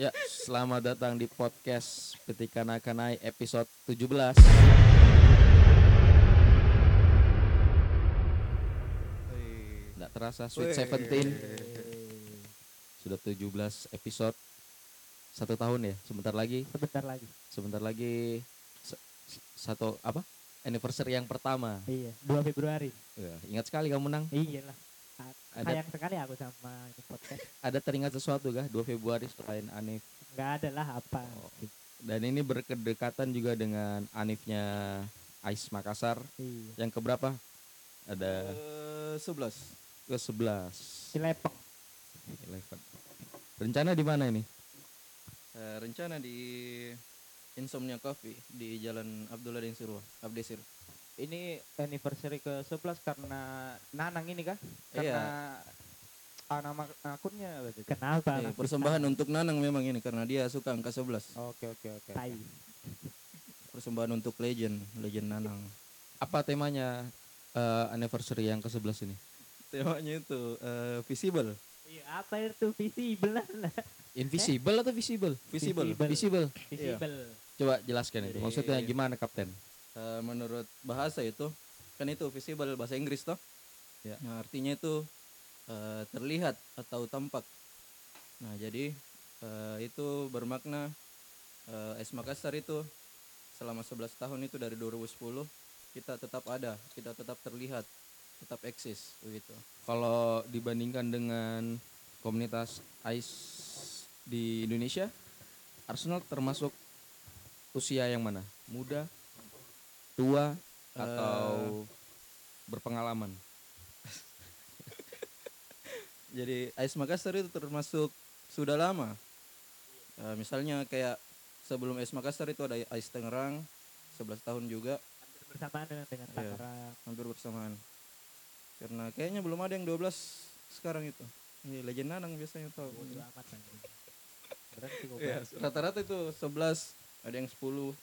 Ya, selamat datang di podcast Petikan Akanai episode 17. Nggak terasa Sweet Seventeen sudah 17 episode satu tahun ya. Sebentar lagi, sebentar lagi. sebentar lagi se- satu apa? Anniversary yang pertama. Iya, 2 Februari. Ya, ingat sekali kamu menang. Iya lah. A- Ada Sayang sekali aku sama ini podcast. ada teringat sesuatu kah 2 Februari selain Anif? Enggak ada lah apa. Oh. Dan ini berkedekatan juga dengan Anifnya Ais Makassar Iya. yang keberapa? Ada Eh, 11 ke 11 Cilepeng. Eleven. Rencana di mana ini? Eh, rencana di Insomnia Coffee di Jalan Abdullah Din Sirwa, Abdesir. Ini anniversary ke-11 karena Nanang ini kah? Iya. Karena ah, nama akunnya apa itu? Kenapa? Eh, Mas persembahan untuk Nanang memang ini karena dia suka angka 11. Oke oke oke. Persembahan untuk legend, legend Nanang. Apa temanya eh, anniversary yang ke-11 ini? Temanya itu eh, visible. Iya, apa itu visible. Invisible atau visible? Visible. Visible. Visible. Visible. Coba jelaskan itu. Jadi- Maksudnya gimana, Kapten? Eh, menurut bahasa itu kan itu visible bahasa Inggris toh. Ya. Nah, artinya itu eh, terlihat atau tampak. Nah, jadi eh, itu bermakna eh, Es Makassar itu selama 11 tahun itu dari 2010 kita tetap ada, kita tetap terlihat, tetap eksis begitu. Kalau dibandingkan dengan komunitas ICE di Indonesia, Arsenal termasuk usia yang mana? Muda, tua, atau berpengalaman? Jadi Ais Makassar itu termasuk sudah lama. Eh, misalnya kayak sebelum Ais Makassar itu ada Ais Tangerang 11 tahun juga Hampir bersamaan dengan dengan Iya. Tangerang. hampir bersamaan. Karena kayaknya belum ada yang 12 sekarang itu. Ini legend Nanang biasanya tahu. Bodo amat kok. Iya, rata-rata itu 11, ada yang 10.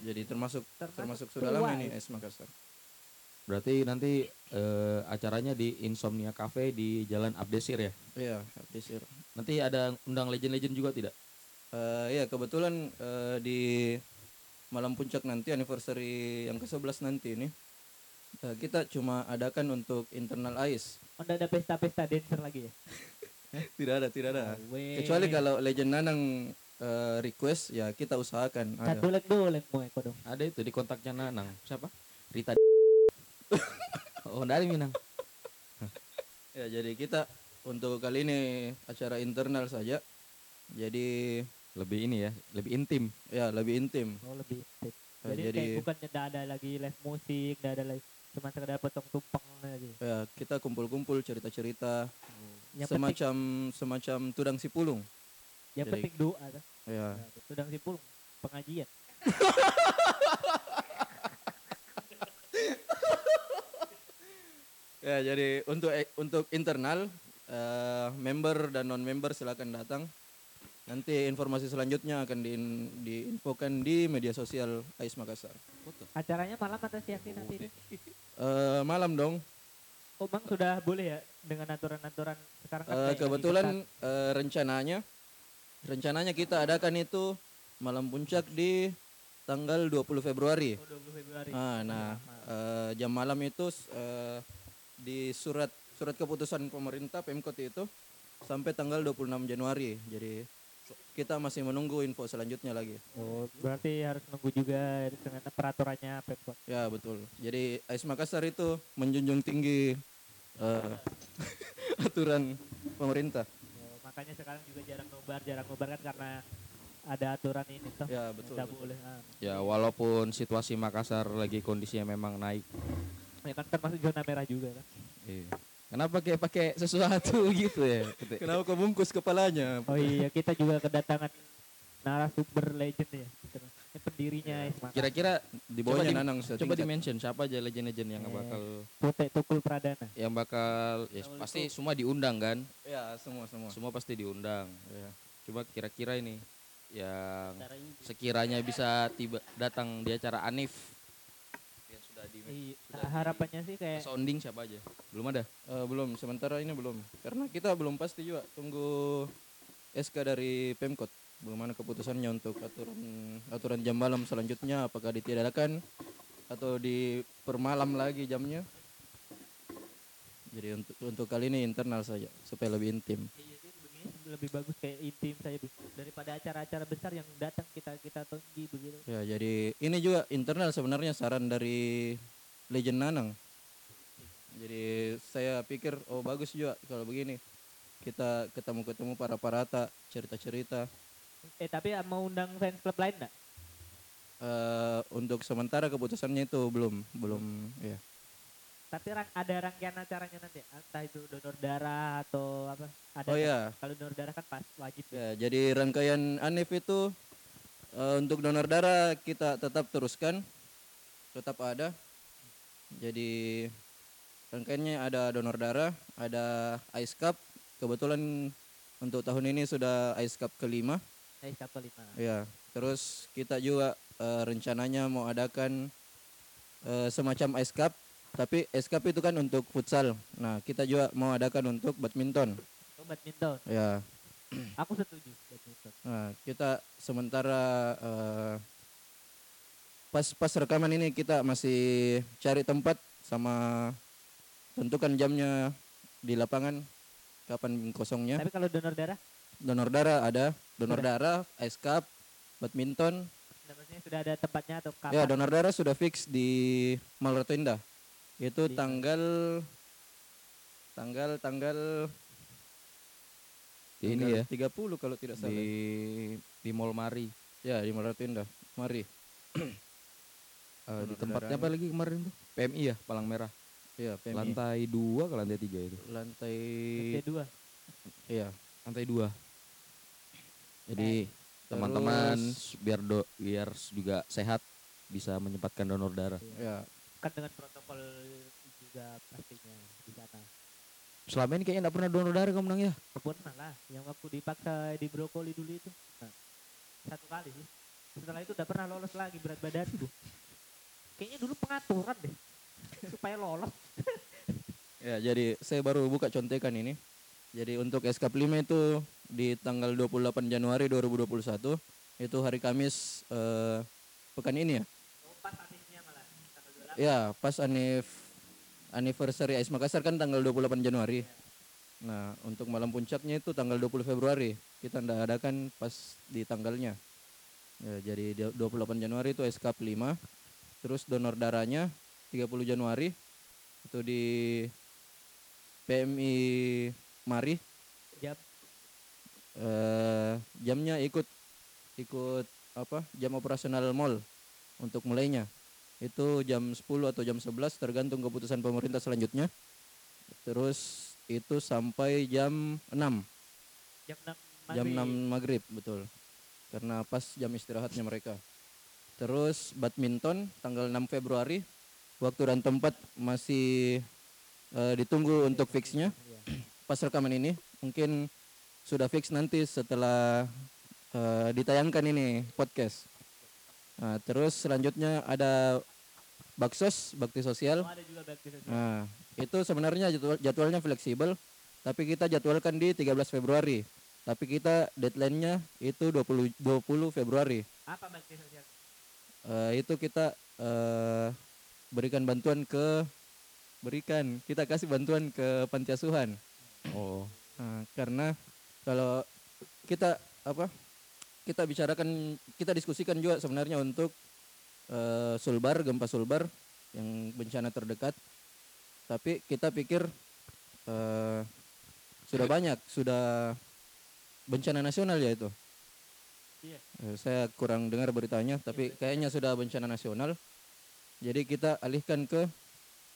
Jadi termasuk Termasuk termasuk sudah lama ya. ini Ais Makassar. Berarti nanti eh, acaranya di Insomnia Cafe di Jalan Abdesir ya? Iya, Abdesir. Nanti ada undang legend-legend juga tidak? Eh iya kebetulan eh, di malam puncak nanti anniversary yang ke-11 nanti ini eh, kita cuma adakan untuk internal AIS. Oh, ada pesta-pesta dancer lagi ya? Tidak ada, tidak ada. Weh. Kecuali kalau legend Nanang eh, request ya kita usahakan ada. Dolek mau eko dong. Ada itu di kontaknya Nanang. Siapa? Rita. oh, dari Minang. Ya jadi kita untuk kali ini acara internal saja. Jadi Lebih ini ya, lebih intim. ya lebih intim. Oh lebih intip. Eh, Jadi, jadi kayak bukannya nggak ada lagi live musik, nggak ada lagi cuma sekedar potong tumpeng lagi. ya kita kumpul-kumpul cerita-cerita Yang penting, semacam semacam tudang sipulung. yang jadi- penting doa kan. Ya. Nah, Sedang sipul pengajian. Ya, jadi untuk eh, untuk internal eh, member dan non member silakan datang. Nanti informasi selanjutnya akan diin- diinfokan di media sosial AIS Makassar. Acaranya malam atau siang sih nanti? Eh, malam dong. Oh bang sudah boleh ya dengan aturan-aturan sekarang kan lagi kebetulan eh, rencananya rencananya kita adakan itu malam puncak di tanggal 20 Februari. Oh, 20 Februari. Ah, nah, eh, jam malam itu eh, di surat surat keputusan pemerintah Pemkot itu sampai tanggal 26 Januari. Jadi kita masih menunggu info selanjutnya lagi. Oh, berarti harus nunggu juga dengan peraturannya Pemkot. Ya betul. Jadi AIS Makassar itu menjunjung tinggi eh, aturan pemerintah. Makanya sekarang juga jarang nobar, jarang nobar kan karena ada aturan ini toh. Ya betul. Betul. boleh. ah. Ya, walaupun situasi Makassar lagi kondisinya memang naik. Ya kan termasuk zona merah juga kan. Iya. Kenapa kayak pakai sesuatu gitu ya? Gitu. Kenapa kau bungkus kepalanya? Oh iya, kita juga kedatangan narasumber legend ya. Pendirinya Isma. Kira-kira Di coba bawahnya di, Nanang coba setingkat. di mention siapa aja legend-legend yang Eh. bakal Putih Tukul Pradana. yang bakal ya pasti semua diundang kan? Ya semua semua. Semua pasti diundang. Ya. Coba kira-kira ini yang sekiranya bisa tiba datang di acara Anif yang sudah di Iya, sudah di- harapannya sih kayak sounding siapa aja? Belum ada. Eh, belum sementara ini belum karena kita belum pasti juga tunggu SK dari Pemkot bagaimana keputusannya untuk aturan aturan jam malam selanjutnya? Apakah ditiadakan atau dipermalam lagi jamnya? Jadi untuk untuk kali ini internal saja supaya lebih intim. Iya sih begini lebih bagus kayak intim saya daripada acara-acara besar yang datang kita kita tonggi begitu. ya jadi ini juga internal sebenarnya saran dari Legend Nanang. Jadi saya pikir oh bagus juga kalau begini. Kita ketemu-ketemu para parata cerita-cerita Eh tapi mau undang fans club lain enggak? Eh, untuk sementara keputusannya itu belum belum ya Tapi ada rangkaian acaranya nanti, entah itu donor darah atau apa? Ada oh kan? ya Kalau donor darah kan pas wajib. Ya. Ya, jadi rangkaian Anif itu eh, untuk donor darah kita tetap teruskan, tetap ada. Jadi rangkaiannya ada donor darah, ada Ice Cup. Kebetulan untuk tahun ini sudah Ice Cup kelima. Eh kapal lima. Ya, terus kita juga eh, rencananya mau adakan eh, semacam Ice Cup, tapi Ice Cup itu kan untuk futsal. Nah, kita juga mau adakan untuk badminton. Oh, badminton. Ya, Aku setuju badminton. Nah, kita sementara eh, pas pas rekaman ini kita masih cari tempat sama tentukan jamnya di lapangan kapan kosongnya. Tapi kalau donor darah, Donor darah ada, donor Sudah. darah, ice cup, badminton. maksudnya sudah ada tempatnya atau kapan? Ya, donor darah sudah fix di Malrata Indah. Itu Di- tanggal tanggal tanggal Ini ya 30 kalau tidak salah. di di Mall Mari. Ya, di Malrata Indah. Mari. Eh, di tempatnya apa lagi kemarin tuh? PMI ya, Palang Merah. Iya, PMI. Lantai dua ke lantai tiga itu. lantai Lantai dua. iya Lantai dua. Jadi teman-teman biar do, biar juga sehat bisa menyempatkan donor darah. ya Kan dengan protokol juga pastinya di sana. Selama ini kayaknya enggak pernah donor darah kamu nang ya? Pernah lah, yang waktu dipaksa di brokoli dulu itu. Nah, satu kali sih. Setelah itu udah pernah lolos lagi berat badanku. Kayaknya dulu pengaturan deh. supaya lolos. ya jadi saya baru buka contekan ini jadi untuk SK 5 itu di tanggal 28 Januari 2021 itu hari Kamis eh, pekan ini ya Oh, pas anisnya malah. Tanggal 28. ya pas anif anniversary Ais Makassar kan tanggal 28 Januari nah untuk malam puncaknya itu tanggal 20 Februari kita ndak adakan pas di tanggalnya ya, jadi dia- 28 Januari itu SK 5 terus donor darahnya 30 Januari itu di PMI Mari Jam. Eh jamnya ikut ikut apa jam operasional mall untuk mulainya. Itu jam 10 atau jam 11 tergantung keputusan pemerintah selanjutnya. Terus itu sampai jam 6 jam 6 jam 6 maghrib. betul. Karena pas jam istirahatnya mereka. Terus badminton tanggal 6 Februari waktu dan tempat masih eh, ditunggu untuk fixnya. Pas rekaman ini mungkin sudah fix nanti setelah eh, ditayangkan ini podcast nah, terus selanjutnya ada baksos bakti sosial Oh, ada juga bakti sosial. Nah, itu sebenarnya jadwal, jadwalnya fleksibel, tapi kita jadwalkan di 13 Februari. Tapi kita deadline-nya itu 20 20 Februari. Apa bakti sosial? Eh, itu kita eh, berikan bantuan ke berikan, kita kasih bantuan ke panti asuhan. Oh. Nah, karena kalau kita apa? Kita bicarakan, kita diskusikan juga sebenarnya untuk eh, Sulbar, gempa Sulbar yang bencana terdekat. Tapi kita pikir eh, sudah banyak, sudah bencana nasional ya itu. Iya. Eh, saya kurang dengar beritanya, tapi kayaknya sudah bencana nasional. Jadi kita alihkan ke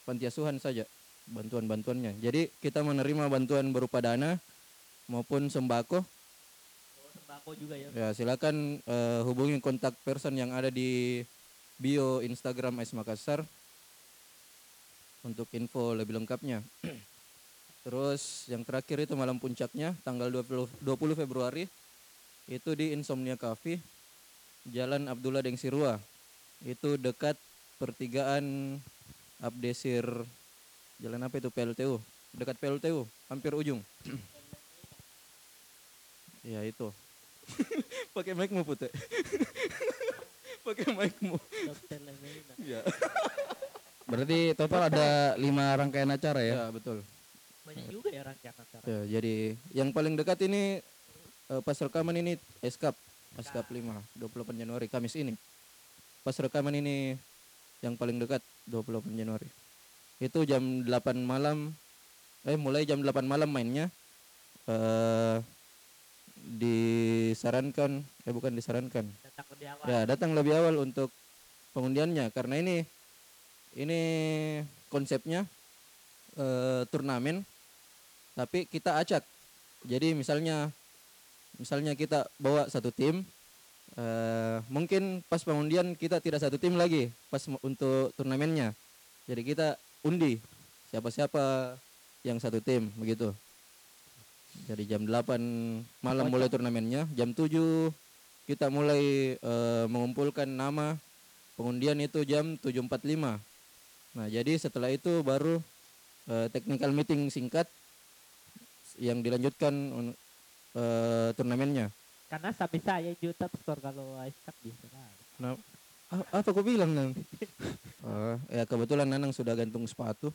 panti asuhan saja bantuan-bantuannya. Jadi kita menerima bantuan berupa dana maupun sembako. Oh, sembako juga ya. Ya silakan eh, hubungi kontak person yang ada di bio Instagram Ais Makassar untuk info lebih lengkapnya. Terus yang terakhir itu malam puncaknya tanggal 20, 20 Februari itu di Insomnia Cafe Jalan Abdullah Dengsirua. Itu dekat pertigaan Abdesir Jalan apa itu PLTU? Dekat PLTU, hampir ujung. Ya itu. Pakai mic-mu putih. Pakai. Dokter Lemena. Ya. Berarti total ada lima rangkaian acara ya? ya betul. Banyak juga ya rangkaian acara. Ya, jadi yang paling dekat ini eh, pas rekaman ini Eskap, Eskap 5, 28 Januari Kamis ini. Pas rekaman ini yang paling dekat 28 Januari. Itu jam 8 malam eh mulai jam 8 malam mainnya. Eh disarankan eh bukan disarankan. Datang lebih awal. Ya, datang lebih awal untuk pengundiannya karena ini ini konsepnya eh, turnamen tapi kita acak. Jadi misalnya misalnya kita bawa satu tim eh, mungkin pas pengundian kita tidak satu tim lagi pas untuk turnamennya. Jadi kita undi. Siapa-siapa yang satu tim begitu. Jadi jam 8 malam mulai turnamennya, jam 7 kita mulai eh, mengumpulkan nama. Pengundian itu jam 7.45 nah jadi setelah itu baru eh, technical meeting singkat yang dilanjutkan eh, turnamennya. Karena sampai saya top skor kalau Ice Cup bisa nah, apa kau bilang nang Ah, ya kebetulan Nanang sudah gantung sepatu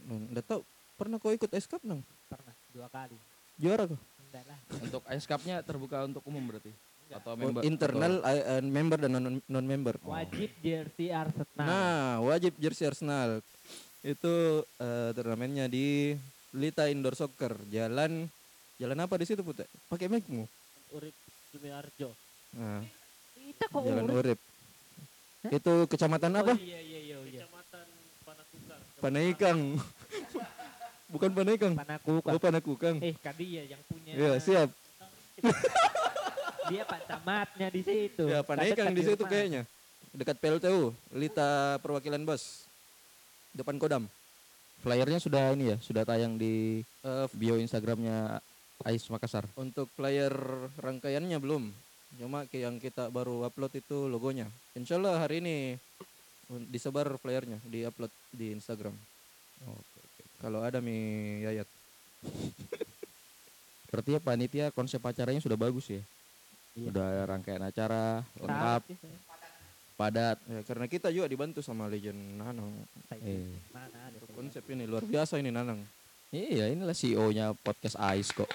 Hmm, udah tahu pernah kau ikut Ice Cup nang Pernah dua kali. juara kau Enggak lah. Untuk Ice Cup-nya terbuka untuk umum berarti? Atau Oh, member? internal eh, eh, member dan non non member Wajib jersey Arsenal. Nah, wajib jersey Arsenal. Itu eh, turnamennya di Lita Indoor Soccer. Jalan Jalan apa di situ, Putih? Pakai mic-mu. Urip Sumiarjo. Nah, Kita kok Jalan urip? Urip. Itu kecamatan apa? Oh, iya iya iya iya. Kecamatan Panakukang. Panaikang. Bukan Panaikang. Panakukan. Oh, Panakukang. Eh, kan dia yang punya. Ya, siap. Dia Pak Camatnya di situ. Ya, Panaikang di situ kayaknya. Dekat PLTU, Lita Perwakilan Bos. Depan Kodam. Flyernya sudah ini ya, sudah tayang di Eh, bio Instagramnya Ais Makassar. Untuk player rangkaiannya belum. Cuma ke- yang kita baru upload itu logonya. Insya Allah hari ini disebar flyernya, diupload di Instagram. Kalau ada mi Yayat. Berarti ya panitia konsep acaranya sudah bagus ya. Iya. Udah rangkaian acara lengkap, saya. padat. Ya, karena kita juga dibantu sama Legend Nanang. Eh. Konsep ini luar biasa ini Nanang. Iya, inilah CEO-nya podcast Ais kok.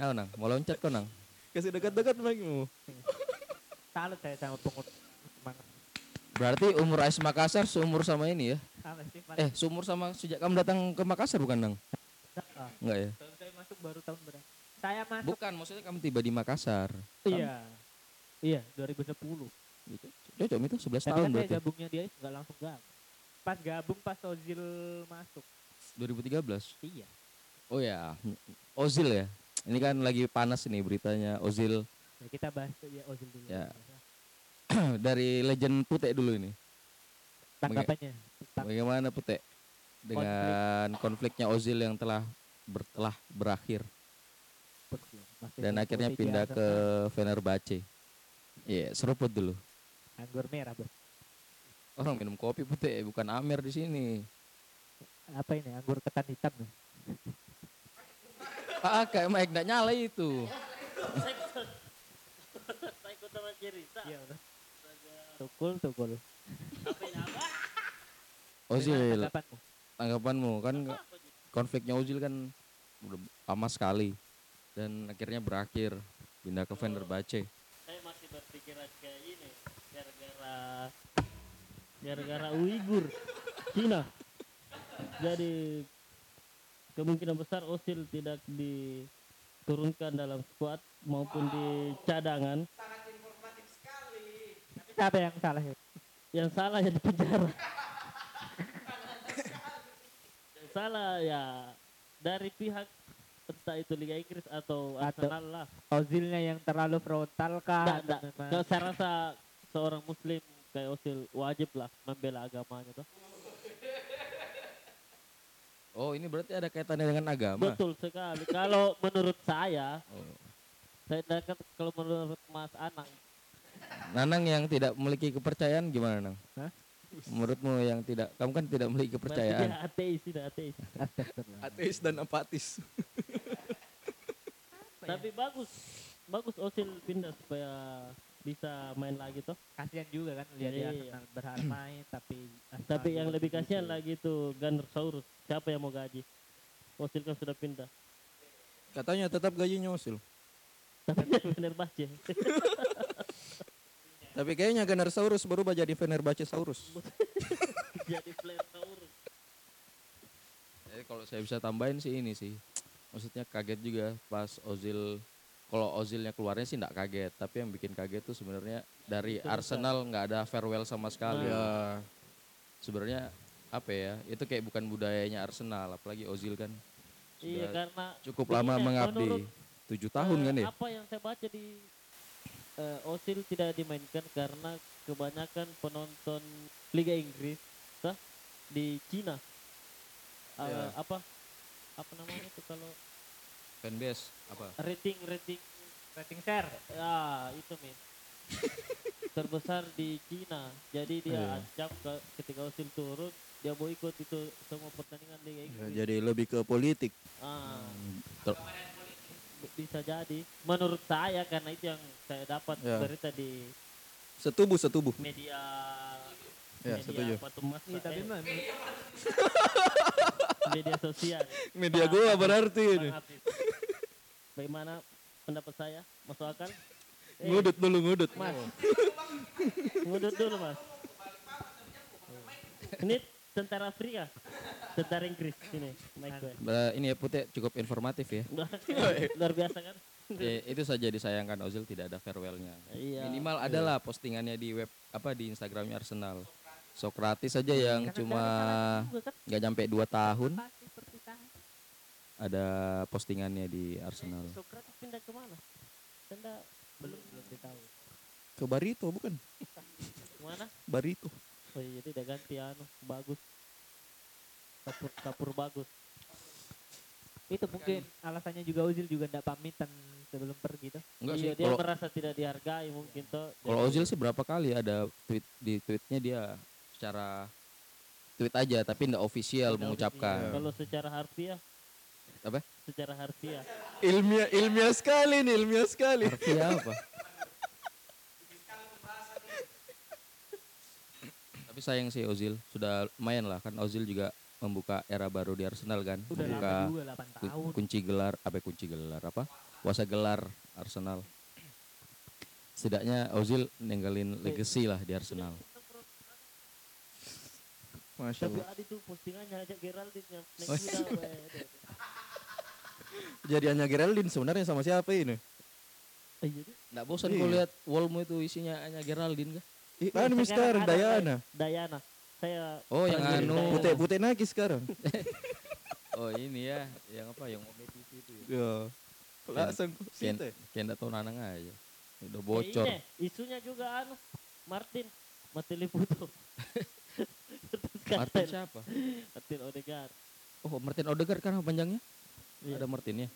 Nah, nang, mau loncat kok nang. Kasih dekat-dekat mic-mu. Salut saya sama pengut. Berarti umur Ais Makassar seumur sama ini ya? Eh, seumur sama sejak kamu datang ke Makassar bukan nang? Enggak ya? Tahun saya masuk baru tahun berapa? Saya masuk. Bukan, maksudnya kamu tiba di Makassar. Iya. Iya, 2010. Itu cocok itu 11 Tapi tahun kan saya berarti. gabungnya dia nggak langsung gabung. Pas gabung pas Ozil masuk. 2013. Iya. Oh ya, Ozil ya. Ini kan lagi panas nih beritanya Ozil Ya, kita bahas ya Ozil dulu. Ya. dari legend Pute dulu ini. Tanggapannya tentang Bagaimana Pute dengan konfliknya Ozil yang telah ber- telah berakhir dan akhirnya pindah ke Fenerbahce. Iya, seruput dulu. anggur merah, Bos. Orang minum kopi Pute, bukan Amer di sini. Apa ini? Anggur ketan hitam nih. Ah, kayak Mike enggak nyala itu. Saya ikut sama cerita. Iya, udah. Tukul, tukul. Ozil, tanggapanmu? tanggapanmu kan konfliknya Ozil kan udah lama sekali dan akhirnya berakhir pindah ke Fenerbahce. Saya masih berpikiran kayak ini. Gara-gara gara-gara Uighur Cina. Jadi kemungkinan besar Osil tidak diturunkan dalam squad maupun di cadangan. Siapa yang salah ya? Yang salah ya di penjara. yang salah ya dari pihak entah itu Liga Inggris atau Atau- Arsenal lah. Ozilnya yang terlalu frontal kah? Memang- Nggak, saya rasa seorang muslim kayak Osil wajib lah membela agamanya tuh. Oh, ini berarti ada kaitannya dengan agama. Betul sekali. Kalau menurut saya, Oh. saya dan kalau menurut Mas Anang, Nanang yang tidak memiliki kepercayaan gimana, Nang? Menurutmu yang tidak, kamu kan tidak memiliki kepercayaan. dia ateis tidak ateis. Ateis dan apatis. Tapi bagus. Bagus Osil pindah supaya bisa main lagi toh. Kasihan juga kan lihat dia Iya. Arsenal berharap main tapi Arsenal Tapi yang lebih kasihan lagi tuh Gunnersaurus. Siapa yang mau gaji? Osil kan sudah pindah. Katanya tetap gajinya Osil. Tapi Fenerbahce. Tapi kayaknya Gunnersaurus berubah jadi Fenerbahce Saurus. Jadi Flairsaurus. Jadi kalau saya bisa tambahin sih ini sih. Maksudnya kaget juga pas Ozil kalau Ozilnya keluarnya sih enggak kaget, tapi yang bikin kaget tuh sebenarnya dari Arsenal nggak ada farewell sama sekali. Ya, Sebenarnya apa ya? Itu kayak bukan budayanya Arsenal, apalagi Ozil kan Iya karena cukup lama ya, mengabdi. Tujuh tahun eh, kan ya? Apa yang saya baca di eh, Osil tidak dimainkan karena kebanyakan penonton Liga Inggris sah, di Cina. Eh, Ya. Apa apa namanya itu kalau Fanbase apa? rating rating rating share ya itu men terbesar di Cina. Jadi dia Iya. ancam ke- ketika Osil turun dia mau ikut itu semua pertandingan Liga ya, Inggris. jadi lebih ke politik. Ah, Ter- bisa jadi. Menurut saya karena itu yang saya dapat Ya. berita di Setubuh setubuh. media Ya, media setuju. apa tuh mas tapi eh, media sosial Media Bang gua berarti ini. Afif. bagaimana pendapat saya masuk akal Eh, Ngudut dulu ngudut. mas ngudut dulu mas ini tentara Afrika tentara Inggris ini Mike gue Bah, ini ya putih cukup informatif ya. luar biasa kan Ya, itu saja disayangkan Ozil tidak ada farewellnya. iya Minimal adalah postingannya di web apa di Instagramnya Arsenal. Sokratis saja yang Karena cuma kan nggak sampai dua tahun. ada postingannya di Arsenal. Sokrates pindah ke mana? Tenda belum belum ditahu Ke Barito bukan? mana? Barito. oh iya dia udah ganti anu bagus. Kapur kapur bagus. Itu mungkin alasannya juga Ozil juga ndak pamitan sebelum pergi tuh. Enggak iya sih dia merasa tidak dihargai mungkin toh kalau Jadi- Ozil sih berapa kali ada tweet di tweetnya dia secara tweet aja tapi enggak official Tidak mengucapkan. official. Kalau secara harfiah. Apa? Secara harfiah. Ilmiah ilmiah sekali nih, ilmiah sekali. Harfiah apa? Tapi sayang sih Ozil sudah lumayan lah kan Ozil juga membuka era baru di Arsenal kan. udah membuka lama juga 8 ku- tahun kunci gelar apa kunci gelar apa? Kuasa gelar Arsenal. Setidaknya Ozil ninggalin legacy lah di Arsenal. Masya Tapi Allah. ada tuh postingannya aja Geraldine yang naik Oh, kuda. Jadi hanya Geraldine sebenarnya sama siapa ini? Eh, iya. Nggak bosan Iya. kau lihat wallmu itu isinya hanya Geraldine kah? Ih, Iya, Anu sekarang Mister Dayana. Dayana. Saya Oh yang anu. Dayana. Putih putih naki sekarang. Oh ini ya, yang apa yang TV itu ya. Ya. Langsung sinte. kian nggak tahu nanang aja. Udah Ya, bocor. isunya juga anu Martin Martin Liputo. Martin siapa? Martin Odegaard. Oh Martin Odegaard kan panjangnya? Iya. Ada Martinnya.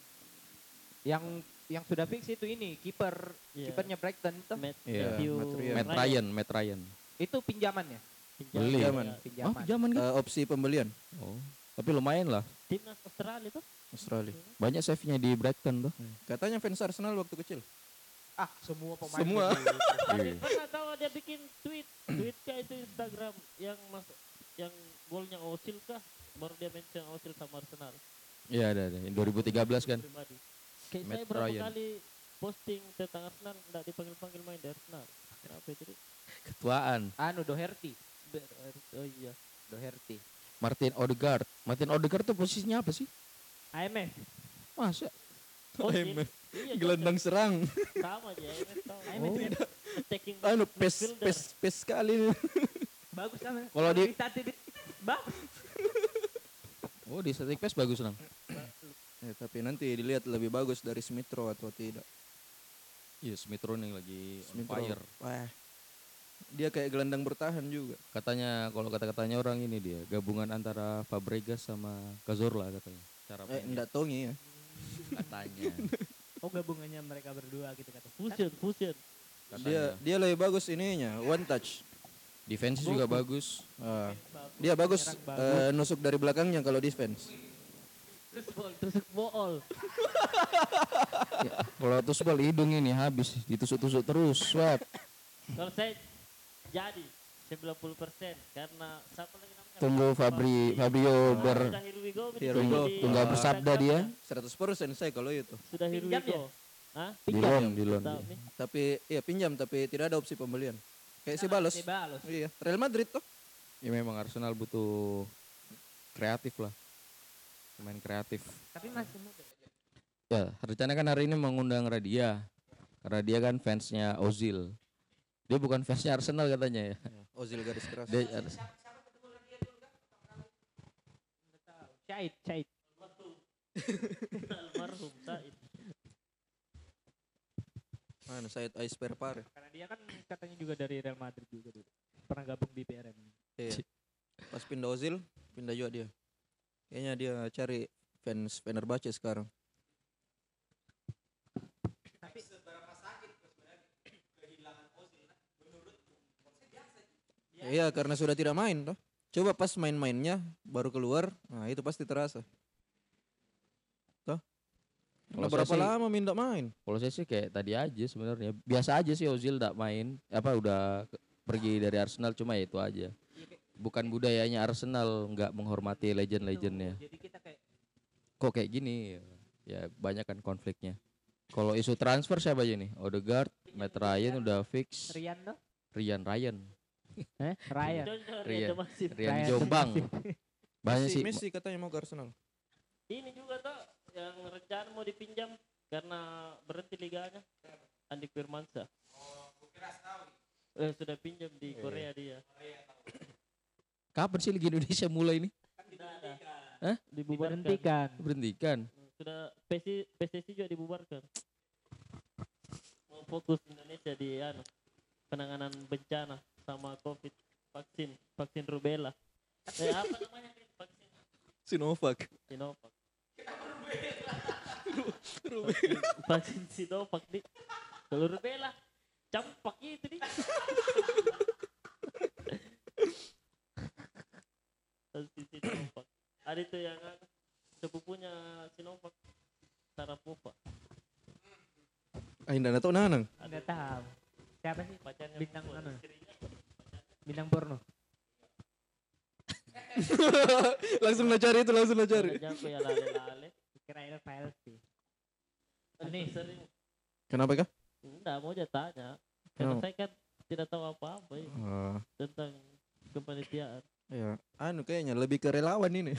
Yang yang sudah fix itu ini kiper Iya. kipernya Brighton itu Matt, Matthew Matt Ryan. Matt Ryan, Matt Ryan. itu pinjamannya Pinjam. Beli. Pinjaman. Ya, Oh pinjaman kan? Eh, opsi pembelian Oh. Tapi lumayan lah. Timnas Australia tuh. Australia. Banyak save-nya di Brighton tuh. Katanya fans Arsenal waktu kecil. ah semua pemain Semua. Iya. pernah tahu dia bikin tweet, tweet kah itu Instagram yang masuk yang golnya Osil kah? Baru dia mention Osil sama Arsenal Iya ada ada. Yang 2013 kan. pribadi. Kayak Matt saya berapa Ryan. kali posting tentang Arsenal enggak dipanggil-panggil main di Arsenal. Kenapa itu? Dik? Ketuaan. anu Doherty Oh iya. Doherty Martin Odegaard. Martin Odegaard tuh posisinya apa sih? IMF. Masa? Osil. IMF. Iya, Gelandang serang. sama aja IMF tahu. IMF Oh. Attacking Anu pes pes pes sekali nih. bagus kan Kalau di- bagus Oh di static pass bagus nang. Ya, tapi nanti dilihat lebih bagus dari Smithrow atau tidak. Iya Smith Rowe yang lagi on Smithrow. fire. Wah. Dia kayak gelandang bertahan juga. Katanya kalau kata-katanya orang ini dia gabungan antara Fabregas sama Cazorla katanya. Cara Eh, enggak tongi ya. katanya. oh gabungannya mereka berdua gitu kata fusion, fusion. katanya. Dia dia lebih bagus ininya, one touch. Defense juga bagus. Ah, dia bagus, eh, nusuk dari belakangnya kalau defense. Terus bol, tusuk bool. Kalau tusuk hidung ini habis ditusuk-tusuk terus, swab. Kalau saya jadi 90% karena siapa lagi namanya? Tunggu Fabri Fabio ber go. Di- tunggu di- bersabda dia 100% saya kalau itu. Sudah here we Pinjam go. Hah? di loan di loan. Tapi iya pinjam tapi tidak ada opsi pembelian. Kayak si Balos. Si balos. Iya, Real Madrid tuh. Ya memang Arsenal butuh kreatif lah. Pemain kreatif. Tapi masih muda. Ya, rencana kan hari ini mengundang Radia. Karena dia kan fansnya Ozil. Dia bukan fansnya Arsenal katanya ya. Ozil garis keras. Dia Syait, syait. Almarhum Said. Mana Said Ais Perpare. Karena dia kan katanya juga dari Real Madrid juga dulu. Pernah gabung di PRM. Iya. Pas pindah Ozil, pindah juga dia. Kayaknya dia cari fans Fenerbahce sekarang. Iya, karena sudah tidak main toh. Coba pas main-mainnya baru keluar, nah itu pasti terasa. Nah, berapa sih- lama minta main? Kalau saya sih kayak tadi aja sebenarnya. Biasa aja sih Ozil tidak main. Apa udah pergi dari Arsenal cuma ya itu aja. Bukan budayanya Arsenal nggak menghormati legend-legendnya. Jadi kita kayak Kok kayak gini? Ya banyak kan konfliknya. Kalau isu transfer siapa aja nih? Odegaard, Matt Ryan udah fix. Rian tuh. Rian Ryan, Eh, Ryan. Rian. Rian Ryan. Jombang. Banyak sih. Messi katanya mau ke Arsenal. Ini juga tuh mau dipinjam karena berhenti liganya. Andi Firmansyah. Eh, sudah pinjam di Korea dia. Kapan sih Liga Indonesia mulai nih? Tidak ada. Hah? Dibubarkan. Diberhentikan. Berhentikan. Sudah PSSI, PSSI juga dibubarkan. Mau fokus Indonesia di anu, penanganan bencana sama COVID vaksin vaksin rubella. Eh, apa namanya vaksin Sinovac. Sinovac. Vaksin, vaksin Sinovac di kalau rubella campak itu di. vaksin Sinovac. Ada itu yang sepupunya Sinovac Sarapova. Ah, indah tahu nanang. Enggak tahu. Siapa sih? Pacarnya Bintang mana? Bintang porno. langsung lo cari itu, langsung lo cari. Ya lale-lale. Kira Rafael sih. Ini sering. Kenapa kah? Enggak mau aja tanya. Karena Oh. saya kan tidak tahu apa-apa ya, Ah, tentang kepanitiaan. ya, anu kayaknya lebih ke relawan ini.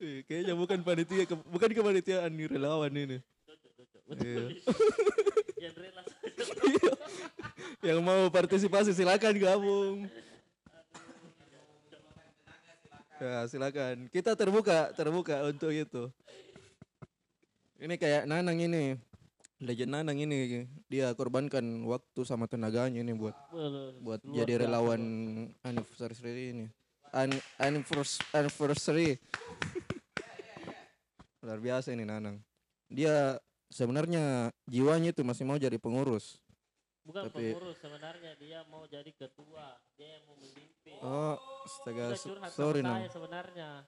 Eh, kayaknya bukan panitia, ke- bukan kepanitiaan nih relawan ini. Iya. Yang mau partisipasi silakan gabung. Ya silakan. Kita terbuka, terbuka untuk itu. Ini kayak Nanang ini, legend Nanang ini dia korbankan waktu sama tenaganya ini buat buat Luar jadi biasa, relawan anniversary ini. An anniversary, anniversary. Luar biasa ini Nanang. Dia sebenarnya jiwanya itu masih mau jadi pengurus. Bukan Tapi- pengurus sebenarnya dia mau jadi ketua. Dia yang mau memimpin. Oh, astaga, sorry Nang. sebenarnya.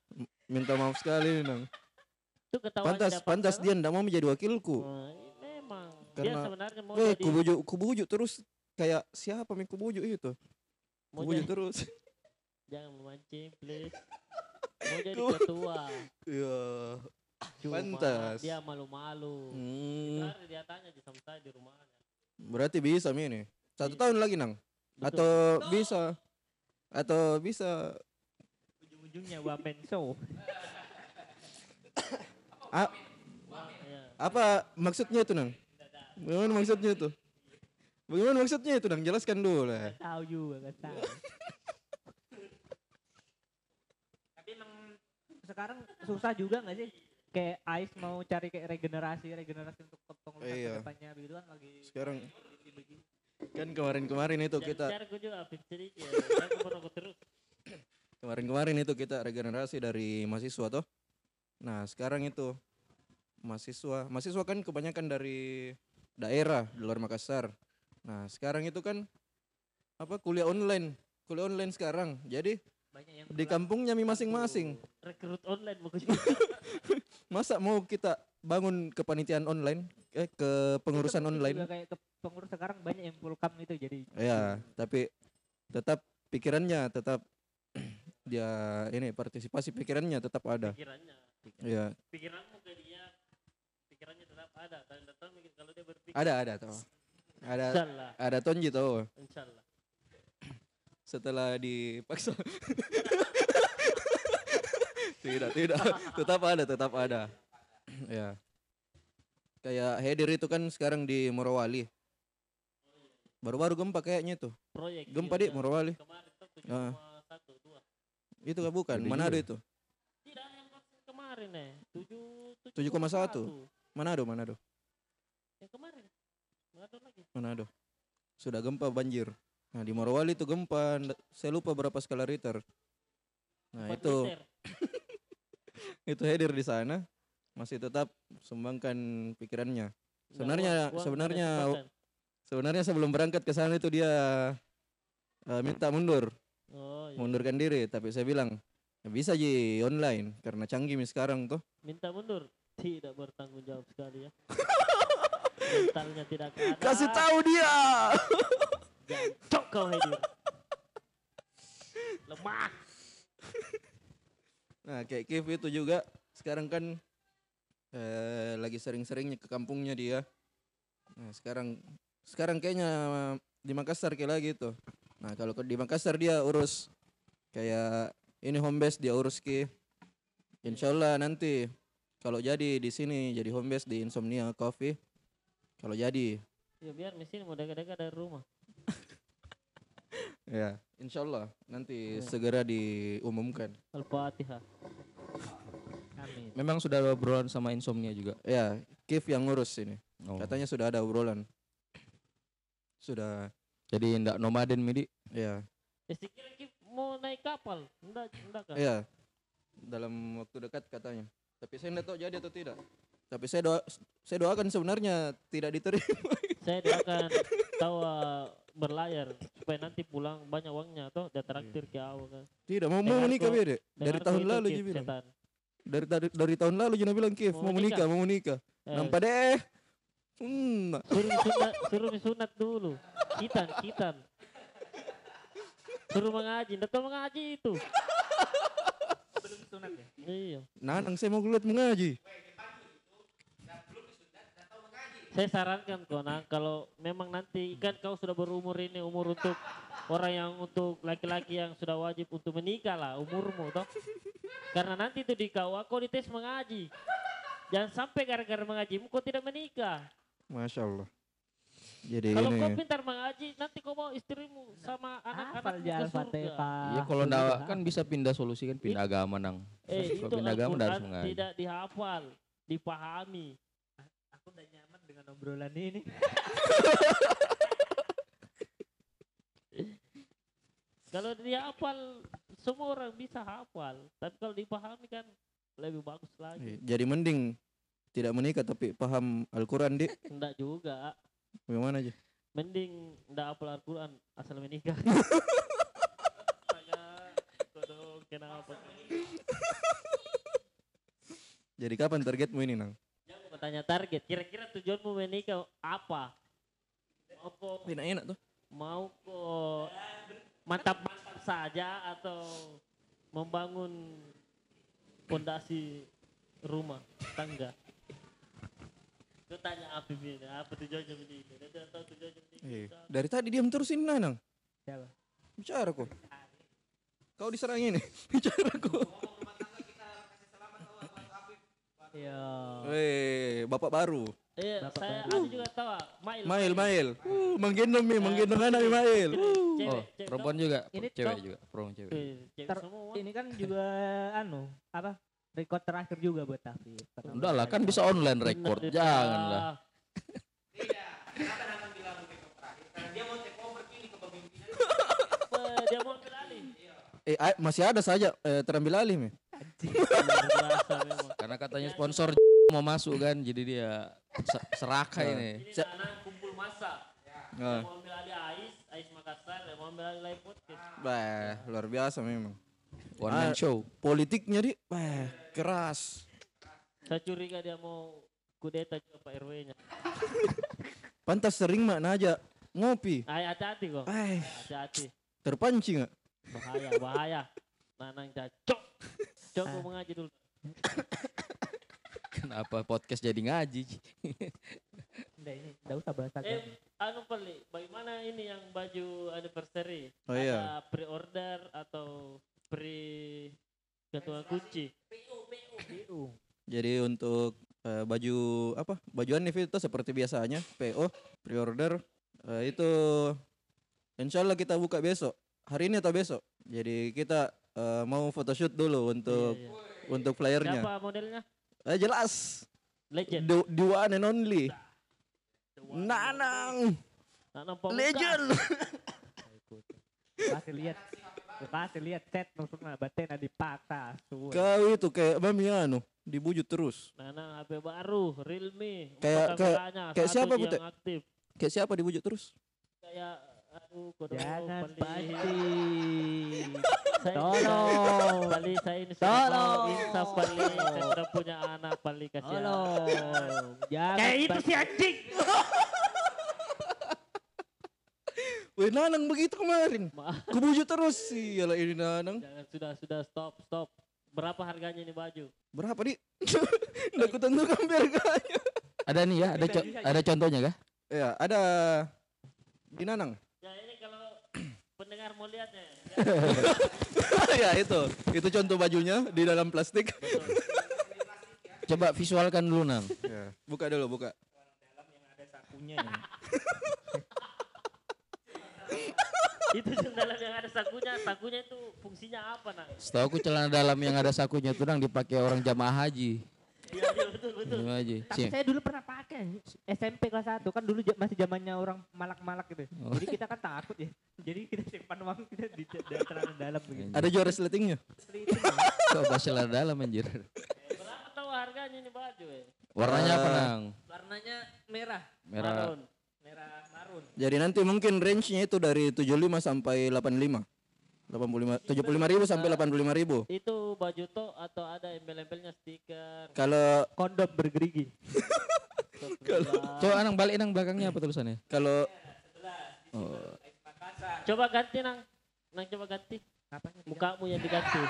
Minta maaf sekali Nang. Itu Pantas, pantas dia ndak mau menjadi wakilku. Nah, memang dia Karena- sebenarnya mau Weh, jadi kubujuk, kubujuk terus kayak siapa yang kubujuk itu? mau Kubujuk jadi, terus. jangan memancing please. Mau jadi ketua. Iya. Cuma Pantas. dia malu-malu. Hmm, Terakhir dia tanya di sama saya di rumahnya. berarti bisa Mi ini. Satu Bisa. tahun lagi nang. Betul. Atau bisa atau bisa Ujung-ujungnya Wamen Show. a- apa maksudnya itu nang? Bagaimana maksudnya itu? Bagaimana maksudnya itu nang? Jelaskan dulu lah. Tahu juga gak tahu. Tapi emang sekarang susah juga gak sih? Kayak Ais mau cari kayak regenerasi, regenerasi untuk pengurus Iya. depannya begitu kan lagi Sekarang kan kemarin-kemarin itu kita gue juga terus. kemarin-kemarin itu kita regenerasi dari mahasiswa toh. Nah, sekarang itu mahasiswa. Mahasiswa kan kebanyakan dari daerah di luar Makassar. Nah, sekarang itu kan apa kuliah online. Kuliah online sekarang. Jadi Banyak yang di kampungnya masing-masing. Rekrut online Masa mau kita bangun kepanitiaan online eh ke pengurusan Itu online? juga kayak ke pengurus sekarang banyak yang full cam itu jadi Ya, tapi tetap pikirannya tetap dia ini partisipasi pikirannya tetap ada. pikirannya. Ya, Pikiranmu ke dia, pikirannya tetap ada. Dan datang mikir kalau dia berpikir. ada ada tuh. Ada Insyaallah, ada Tonji tuh insyaallah. setelah dipaksa. tidak, tidak. Tetap ada, tetap ada. ya. Kayak Hedir itu kan sekarang di Morowali. Baru-baru gempa kayaknya tuh. Proyek. Gempa iya, di Morowali. Kemarin tuh Ah. 7,1 dua. Itu kan bukan, Gede Manado juga. itu. Tidak yang kemarin eh. 7 7,1. Manado, Manado. Yang kemarin. Manado lagi. Manado. Sudah gempa banjir. Nah, di Morowali itu gempa, saya lupa berapa skala Richter. Nah, itu meter. itu hadir di sana masih tetap sumbangkan pikirannya. Sebenarnya uang- uang sebenarnya sebenarnya sebelum berangkat ke sana itu dia eh, minta mundur, Oh, iya. mundurkan diri, tapi saya bilang "Ya bisa ji online karena canggih mi sekarang tuh. Minta mundur. Tidak bertanggung jawab sekali ya. Mentalnya tidak ada. Kasih tahu dia. Cok kau hadir. Lemah. Nah, kayak Kev itu juga sekarang kan eh, lagi sering-seringnya ke kampungnya dia. Nah, sekarang sekarang kayaknya di Makassar kayak lagi tuh. Nah, kalau ke- di Makassar dia urus kayak ini home base dia urus ke. Insya Allah nanti kalau jadi di sini jadi home base di Insomnia Coffee. Kalau jadi Ya biar mesin mau dekat-dekat dari rumah. ya, insya Allah nanti Ya. segera diumumkan. Al-Fatihah. amin. Memang sudah ada obrolan sama insomnia juga. Ya, Kev yang ngurus ini. Oh. Katanya sudah ada obrolan. Sudah, Jadi ndak nomaden midi. ya, Ya kira Kif mau naik kapal. Enggak, enggak kan? ya. Dalam waktu dekat katanya. Tapi saya tidak tahu jadi atau tidak. Tapi saya doa, saya doakan sebenarnya tidak diterima. Saya doakan tawa berlayar supaya nanti pulang banyak uangnya atau dia traktir ke awal kan. tidak mau mau menikah bede. Dari tahun lalu Kif, dia bilang. setan. Dari, dari dari tahun lalu dia bilang Kev Mau menikah, mau menikah. Eh, Nampak deh. Hmm. suruh sunat, suruh sunat dulu. Kitan, kitan. Suruh mengaji, ndak tahu mengaji itu. Belum sunat ya? Iya. Nanang saya mau kulihat mengaji. Saya sarankan kau nah kalau memang nanti kan kau sudah berumur ini umur untuk orang yang untuk laki-laki yang sudah wajib untuk menikah lah umurmu toh. Karena nanti itu di kau kau dites mengaji. Jangan sampai gara-gara mengajimu kau tidak menikah. Masya Allah. Jadi Kalau ini kau pintar mengaji nanti kau mau istrimu sama di ke surga. Iya kalau ndak kan bisa pindah solusi kan pindah agama nang. Eh itu pindah agama harus mengaji. tidak dihafal, dipahami. Aku udah nyaman dengan obrolan ini. Kalau dia hafal, semua orang bisa hafal. Tapi kalau dipahami kan lebih bagus lagi. jadi mending tidak menikah tapi paham Al-Quran di Enggak juga. bagaimana aja? Mending enggak hafal Al-Quran asal menikah. Kenapa? Jadi kapan targetmu ini nang? Kau tanya target. Kira-kira tujuanmu menikah apa? Mau kau, Enak-enak tuh. mau kau mantap-mantap saja atau membangun pondasi rumah tangga? Kau tanya apa ini? Apa tujuannya menikah? Dia tidak tahu tujuannya menikah. Eh, dari tadi diam terus ini Nanang. Siapa? Bicara kok. Kau diserang ini. Bicara kok. Iya. Weh, bapak baru. Eh, Bapak saya baru. ada juga tahu. ah, Mail. Mail, mail. Uh, menggendong mi, menggendong anak mi mail. Cewek, Uh. Oh, cewek. perempuan juga, Ini cewek juga, perempuan cewek. Eh, cewek Ter- semua. Ini kan juga anu apa? Record terakhir juga buat Tafi. Udah lah kan bisa online record, Bener, janganlah. Eh, dia mau ambil alih. Eh, a- masih ada saja eh, terambil alih mi. Karena katanya sponsor mau masuk kan jadi dia se- serakah ini. Ini anak kumpul masa. Yang mau ambil Ais, Ais Makassar, mau ambil alih live podcast. bah, luar biasa memang. One man Ah. show. Politiknya di, bah, keras. Saya curiga dia mau kudeta juga Pak RW-nya. Pantas sering mak aja ngopi. Ay, hati-hati kok. Eh, Hati-hati. terpancing nggak? Bahaya, bahaya. Nanang cocok. Cok, mau mengaji dulu. Kenapa podcast jadi ngaji? Nggak ini, nggak usah bahas agama. Eh, anu Pali, bagaimana ini yang baju anniversary? Oh, Ada iya. pre-order atau pre ketua kunci? PU. Jadi untuk eh, baju apa? Baju Anif itu seperti biasanya PO pre-order eh, itu Insya Allah kita buka besok. Hari ini atau besok. Jadi kita eh, mau photoshoot dulu untuk Iya, iya. untuk flyernya. Siapa modelnya? Eh, jelas. Legend. The, the one and only. Nanang Nanang Pamungkas. legend. Kasih lihat. Kasih lihat chat maksudnya batin dipaksa. Kau itu kayak Mami anu dibujuk terus. Nanang HP baru, Realme. Kayak- kayak- kayak siapa, aktif. Kayak siapa dibujuk terus? Kayak Jangan pasti. Tolong. Pali saya ini Tolong. insaf Pali. Saya sudah punya anak Pali kasihan. Tolong. Jangan Kayak itu si anjing. Weh Nanang begitu kemarin. Kubujuk terus sih. Yalah ini Nanang. Jangan sudah sudah stop stop. Berapa harganya ini baju? Berapa di? Nggak kutentukan harganya. Ada nih ya, ada co- ada contohnya kah? Ya ada di Nanang. Ya pendengar mau lihatnya. ya itu, itu contoh bajunya di dalam plastik. Coba visualkan dulu nang. ya. Buka dulu, buka. Punya ya. itu dalam yang ada sakunya. Sakunya itu fungsinya apa nang? Setahu aku celana dalam yang ada sakunya itu nang dipakai orang jamaah haji. Iya iya betul betul. Tapi Sim. saya dulu pernah pakai SMP kelas 1 kan dulu masih zamannya orang malak-malak gitu. Oh. Jadi kita kan takut ya. Jadi kita simpan uang kita di celana dalam begitu. Ada juara sletingnya. Itu. Coba celana dalam anjir. Berapa tahu harganya ini baju eh? Warnanya apa Eh, nang? Warnanya merah. Merah. Marun. Merah marun. Jadi nanti mungkin range-nya itu dari 75 sampai 85. 85 75 ribu sampai 85 ribu. Itu baju to atau ada embel-embelnya stiker. Kalau Kondom bergerigi. Kalau Coba nang balik nang belakangnya apa tulisannya? kalau coba ganti nang. Nang coba ganti. Apanya? Mukamu yang diganti.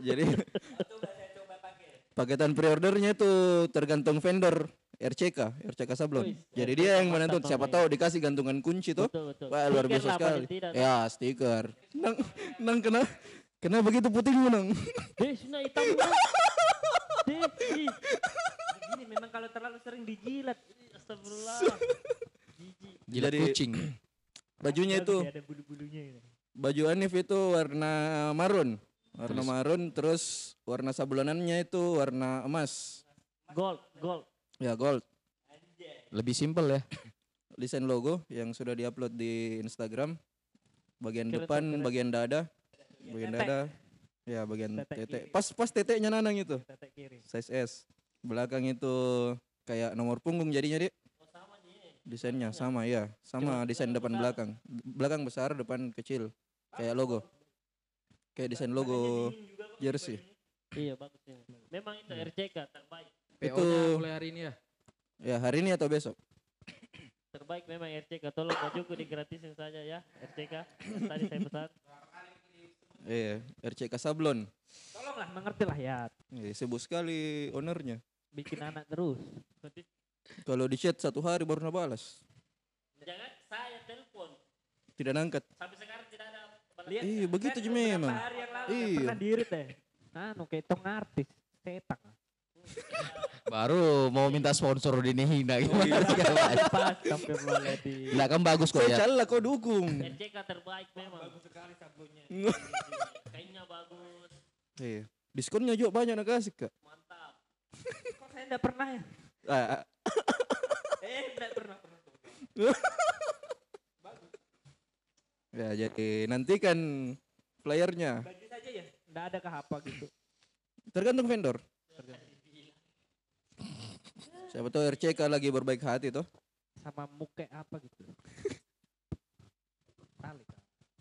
jadi paketan pre-ordernya itu tergantung vendor RCK, RCK Sablon. Wih, Jadi RCK dia yang mantap menentu siapa tahu dikasih gantungan kunci tuh. Betul betul. Wah luar biasa sekali. tidak. Ya stiker. Nang, nang kena kena begitu putihmu nang. Deh, sini hitam. Deh. Begini memang kalau terlalu sering dijilat. Astagfirullah. Jijik. Jilat Jadi- kucing. Bajunya itu ya, ada bulu-bulunya ini. baju Anif itu warna marun. Warna marun terus warna sablonannya itu warna emas. Gold, gold. Ya gold. Lebih simpel ya. Desain logo yang sudah diupload di Instagram. Bagian Keren, depan, keren. bagian dada. Bagian dada. Ya bagian tete. kiri. Pas pas teteknya nanang itu. Kiri. Size S. Belakang itu kayak nomor punggung jadinya, Dik. Desainnya sama ya, sama desain depan belakang. Belakang besar, depan kecil. Kayak logo. Kayak desain logo jersey. Iya bagus ini. Memang itu RCK terbaik. Itu mulai hari ini ya. ya hari ini atau besok? Terbaik memang RCK. Tolong bajuku digratisin saja ya RCK. Tadi saya pesan. Iya, RCK Sablon. Tolonglah mengerti lah ya. Eh, sibuk sekali ownernya. Bikin anak terus. Kalau di chat satu hari baru nak balas. Jangan saya telepon. Tidak nangkat. Sampai sekarang tidak ada balas. Lihat. Iya, begitu aja memang. hari yang lalu Iya. pernah diirit deh. Anu kayak tong artis. Setak. Baru mau minta sponsor di hina gimana. Lah kan bagus kok Saya ya. calla kau dukung. RCK terbaik memang. Bagus sekali sabunnya. Kainnya bagus. Iya. Diskonnya juga banyak nak kasih kak. Mantap. Kok saya enggak pernah ya? Ah, ah, Eh, enggak pernah pernah. ya jadi nantikan flyernya. Bagi saja ya. Enggak ada kah apa gitu. Tergantung vendor. Siapa tahu RCK lagi berbaik hati tuh. Sama muke apa gitu. Kan.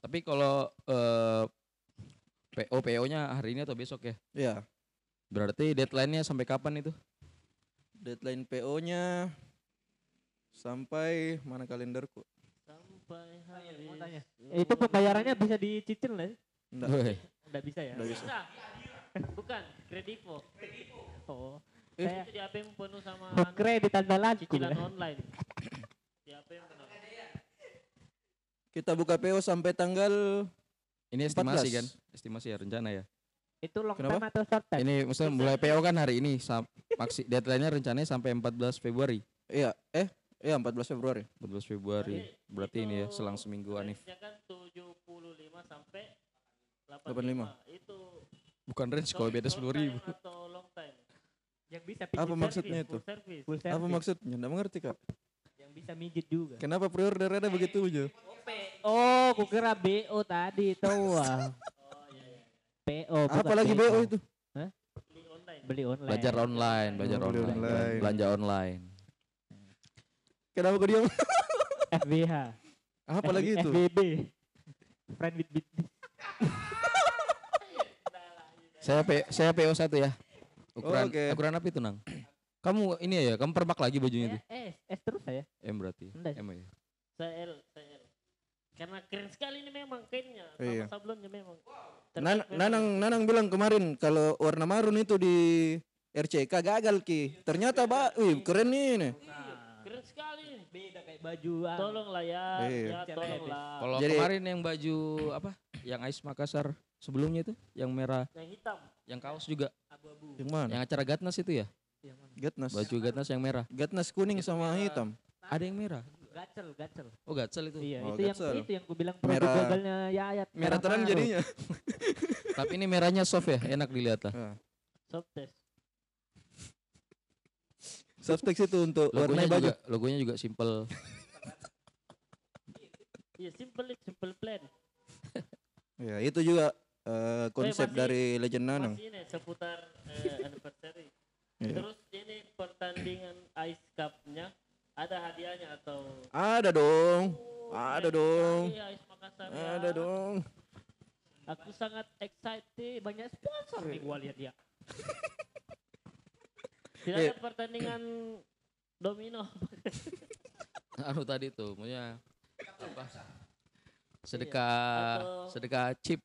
Tapi kalau eh, PO PO-nya hari ini atau besok ya? Iya. Berarti deadline-nya sampai kapan itu? Deadline PO-nya sampai mana kalenderku? Sampai Mau habis. tanya. Eh, itu pembayarannya bisa dicicil nggak sih? Enggak. Weh, Nggak bisa ya? Nggak bisa. Bukan, kredivo. Oh. Eh. Saya Itu di apa yang penuh sama cicilan online. Di apa yang penuh. Kita buka PO sampai tanggal ini estimasi 14. kan? Estimasi ya rencana ya. Itu long Kenapa? time atau short time? Ini maksudnya mulai PO kan hari ini maksi deadline-nya rencananya sampai 14 Februari. iya eh iya 14 Februari. 14 Februari. Berarti ini ya selang seminggu Anif. Kan 75 sampai 85. 85. Itu Bukan range kalau beda short 10 ribu. time Atau. Yang bisa Apa pijit maksudnya service. itu? Full service. Full Apa service. maksudnya? Enggak mengerti, Kak. Yang bisa mijit juga. Kenapa pre-order ada begitu aja? Oh, kukira BO tadi itu wah. PO bukan Apa lagi BO itu? Beli online. Beli online. Belajar online, belajar Oh, online, online. belanja online. Kenapa kau diam? FBH. Apa lagi itu? FBB. Friend with business. Saya P, saya PO 1 ya. Ukuran Oke. ukuran apa itu, Nang? Kamu ini ya, kamu perbak lagi bajunya itu. Eh, S terus saya. M berarti. Enggak. M ya. Saya L, saya L. Karena keren sekali ini memang kainnya. Sama Iya. sablonnya memang. Nan-. Nanang Nanang bilang kemarin kalau warna marun itu di RCK gagal ki. Ternyata ba, wih keren nih. nih. Keren sekali. Beda kayak baju. ah. Tolonglah ya, Iya. ya tolonglah. Kalau Jadi- kemarin yang baju apa? Yang Ais Makassar sebelumnya itu, yang merah, Yang hitam. yang kaos juga, Abu-abu. Yang mana? yang acara Gatnas itu ya? Yang mana? Gatnas. Baju Gatnas yang merah. Gatnas kuning sama hitam. Ada yang merah. Gacel, gacel. Oh, Gatsel itu. Iya, Oh, itu yang gacel. itu yang ku bilang produk Merah- gagalnya Yayat. Merah terang jadinya. Tapi ini merahnya soft ya, enak dilihat lah. Ah. Soft test. Softex itu untuk Logonya warna baju. juga, logonya juga simple. Iya, simple it, simple plan. Ya, itu juga eh, konsep masih- dari Legend Nanang. Masih ini seputar eh, anniversary. Iya. Terus ini pertandingan Ice Cup-nya ada hadiahnya atau Ada dong. Oh, Ada dong. sekali Ice Makassar ya. Ada dong. Aku sangat excited. Banyak sponsor nih gua lihat ya. Tidak Iya. ada pertandingan domino. anu tadi tuh, punya apa? Sedekah, atau- sedekah chip.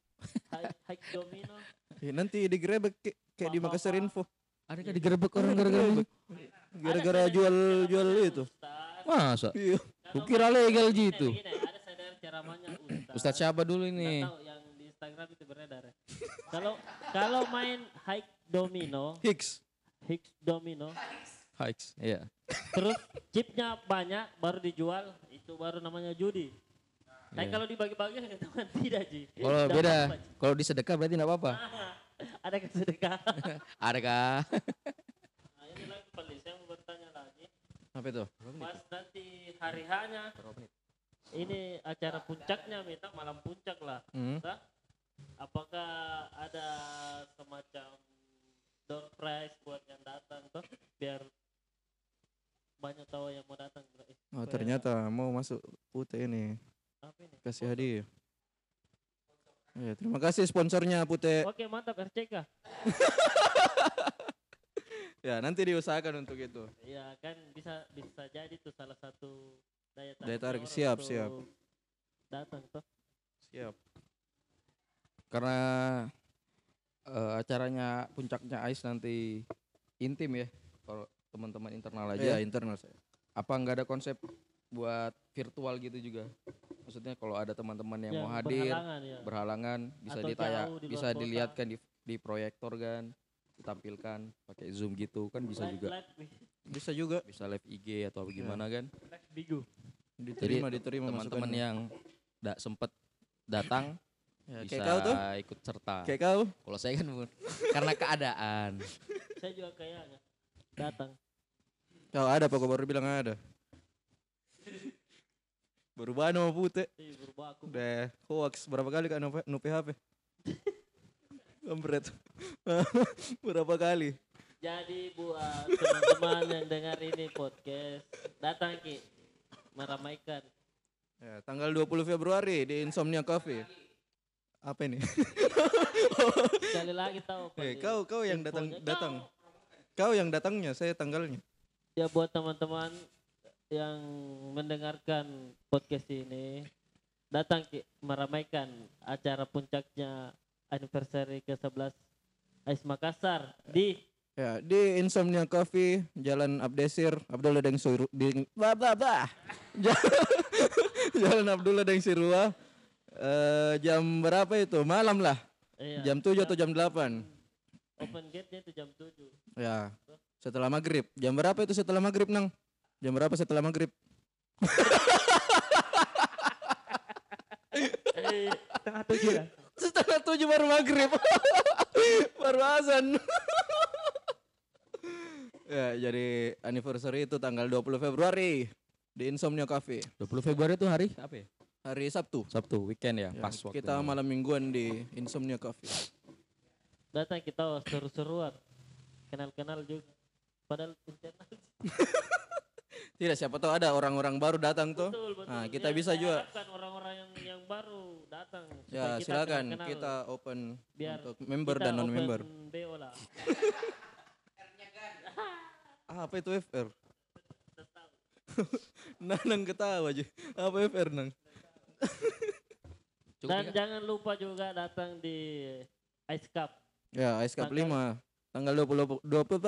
high, domino. Eh, nanti digrebek kayak, kayak di Makassar Info. Ada kan digerebek orang gara-gara? Gara-gara jual jual itu. Masa? Iya. Kukira legal gitu. ada sadar ceramahnya Ustaz. Ustadz siapa dulu ini? tahu yang di Instagram itu beredar ya. Kalau kalau main high domino, Hicks. Higgs domino, Hikes. Iya. terus chipnya banyak baru dijual, itu baru namanya judi. Tapi Iya. kalau dibagi-bagi teman tidak Ji. Kalau beda, kalau disedekah berarti enggak apa-apa. ada kesedekah. Ada kah? nah, ini lagi pelis, saya mau bertanya lagi. Apa itu? Pas nanti hari hanya ini acara puncaknya minta malam puncak lah. Hmm. Apakah ada semacam door prize buat yang datang tuh biar banyak tahu yang mau datang. Oh, ternyata mau masuk Pute ini. Ini? Kasih hadiah. Ya, terima kasih sponsornya Pute. Oke mantap RCK. Ya, nanti diusahakan untuk itu. Ya kan bisa bisa jadi tuh salah satu daya tarik, Daya tarik, siap, siap. Datang tuh. Siap. Karena eh, acaranya puncaknya Ais nanti intim ya. Kalau teman-teman internal Iya, aja. internal saya. Apa nggak ada konsep buat virtual gitu juga? Maksudnya kalau ada teman-teman yang Yang mau hadir, berhalangan, ya. berhalangan bisa Atau ditayang, jauh di bisa kota. dilihatkan di di proyektor kan, ditampilkan pakai zoom gitu kan bisa Live- juga. live. Bisa juga Bisa live IG atau gimana kan? Bigu. diterima diterima Teman-teman yang tidak sempet datang Ya, bisa kayak kau tuh? ikut serta. Kayak kau? Kalau saya kan bu- karena keadaan. Saya juga kayaknya datang. Kau ada apa kau baru bilang ada? Berubah nama Pute. Ih, berubah aku. Udah hoax berapa kali kan nupe, nupe HP? Kampret. berapa kali? Jadi buat teman-teman yang dengar ini podcast, datang Ki meramaikan. Ya, tanggal 20 Februari di Insomnia Coffee. Apa ini? Sekali lagi tahu Eh, kau kau yang datang datang. Kau yang datangnya, saya tanggalnya. Ya buat teman-teman yang mendengarkan podcast ini, datang meramaikan acara puncaknya anniversary ke-11 Ais Makassar di Ya, di Insomnia Coffee, Jalan Abdesir, Abdullah Deng Suru, di bah, bah, bah. Ja- Jalan Abdullah Deng Sirua. Eh, jam berapa itu? Malam lah. iya, Jam 7 atau jam 8. open gate-nya itu jam 7. Ya, setelah maghrib. Jam berapa itu setelah maghrib, Nang? Jam berapa setelah maghrib? Eh, Setengah tujuh lah. Setengah tujuh baru maghrib. baru azan. ya, jadi anniversary itu tanggal 20 Februari di Insomnia Cafe. 20 Februari itu hari apa ya? Hari Sabtu. Sabtu, weekend ya, Ya, pas waktu. kita malam mingguan di Insomnia Cafe. datang kita seru-seruan. Kenal-kenal juga. Padahal internal. Tidak, siapa tahu ada orang-orang baru datang tuh. Betul, betul. Nah, kita Ya, bisa saya juga. orang-orang yang yang baru datang. Ya, kita silakan kenal-kenal. kita open Biar untuk member dan non member. BO lah. Ah, apa itu FR? Nanang ketawa aja. Apa FR, Nang? Dan ya? jangan lupa juga datang di Ice Cup. Ya, Ice Cup Tanggal- 5. Tanggal 20 20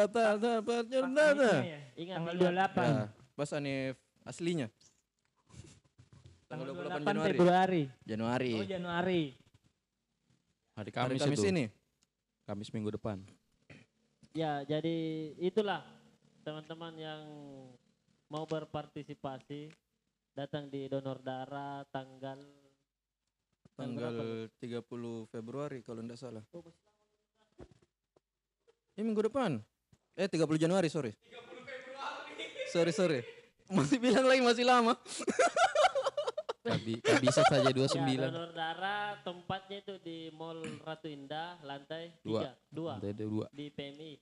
Ingat, Tanggal ingat. 28. Ya, pas Anif aslinya. Tanggal 28 28 Januari. Februari. Januari. Oh Januari. Hari Hari Kamis, Kamis itu. ini. Kamis minggu depan. Ya, jadi itulah teman-teman yang mau berpartisipasi datang di donor darah tanggal Tanggal 30 Februari kalau tidak salah. Ini minggu depan. Eh 30 Januari, sorry. Sorry, sorry. Masih bilang lagi masih lama. Kabi, bisa saja 29. Ya, donor darah tempatnya itu di Mall Ratu Indah lantai Dua. 3, 2 Lantai dua. di PMI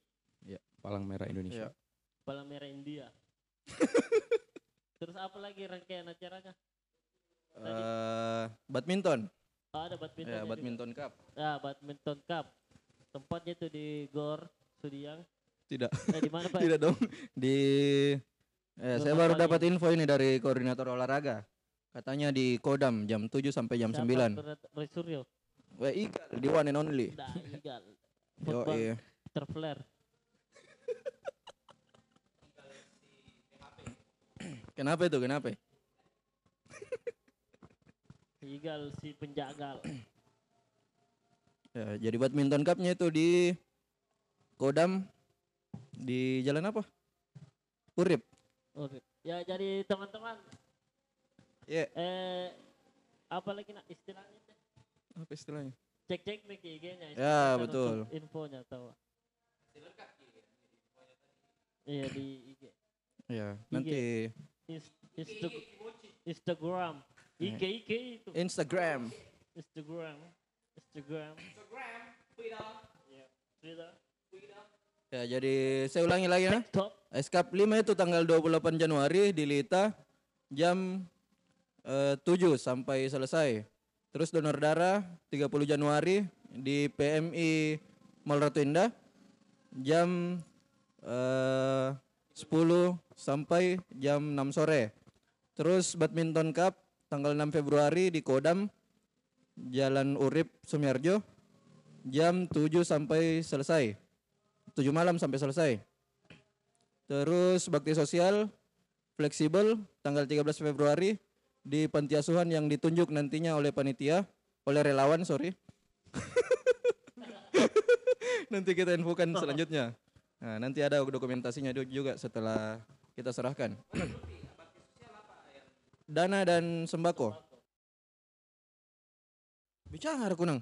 Ya, Palang Merah Indonesia. Ya. Palang Merah India. Terus apa lagi rangkaian acaranya? Eh, badminton. Oh, ada badminton. Ya, badminton cup. Ya, badminton cup. Tempatnya itu di Gor Sudiang. Tidak. Eh, di mana Pak? Tidak dong. Di eh, saya baru dapat info ini dari koordinator olahraga. Katanya di Kodam jam 7 sampai jam Siapa? 9. Berat- Roy Suryo. Wah, Igal, di one and only. Nah, Igal. Yo, iya. Terflare. Kenapa itu? Kenapa? Igal si penjagal. Ya, jadi badminton cup-nya itu di Kodam di jalan apa? Urip. Oke. Ya jadi teman-teman Ya, eh apa lagi nak istilahnya? apa istilahnya? Cek-cek nih IG-nya. Ya, betul. Infonya tahu. Iya di IG. Ya, nanti Ins- Insta- Instagram. IG IG itu. Instagram. Instagram. Instagram. Instagram. Twitter. Ya. Twitter. Ya, jadi saya ulangi lagi ya. Cup 5 itu tanggal 28 Januari di Lita jam eh, 7 sampai selesai. Terus donor darah 30 Januari di PMI Mall Ratu Indah jam eh, 10 sampai jam 6 sore. Terus badminton cup tanggal 6 Februari di Kodam Jalan Urip Sumiarjo jam 7 sampai selesai. 7 malam sampai selesai. Terus bakti sosial fleksibel tanggal 13 Februari di panti asuhan yang ditunjuk nantinya oleh panitia, oleh relawan, sorry. nanti kita infokan selanjutnya. Nah, nanti ada dokumentasinya juga setelah kita serahkan. Dana dan sembako. Bicara kunang.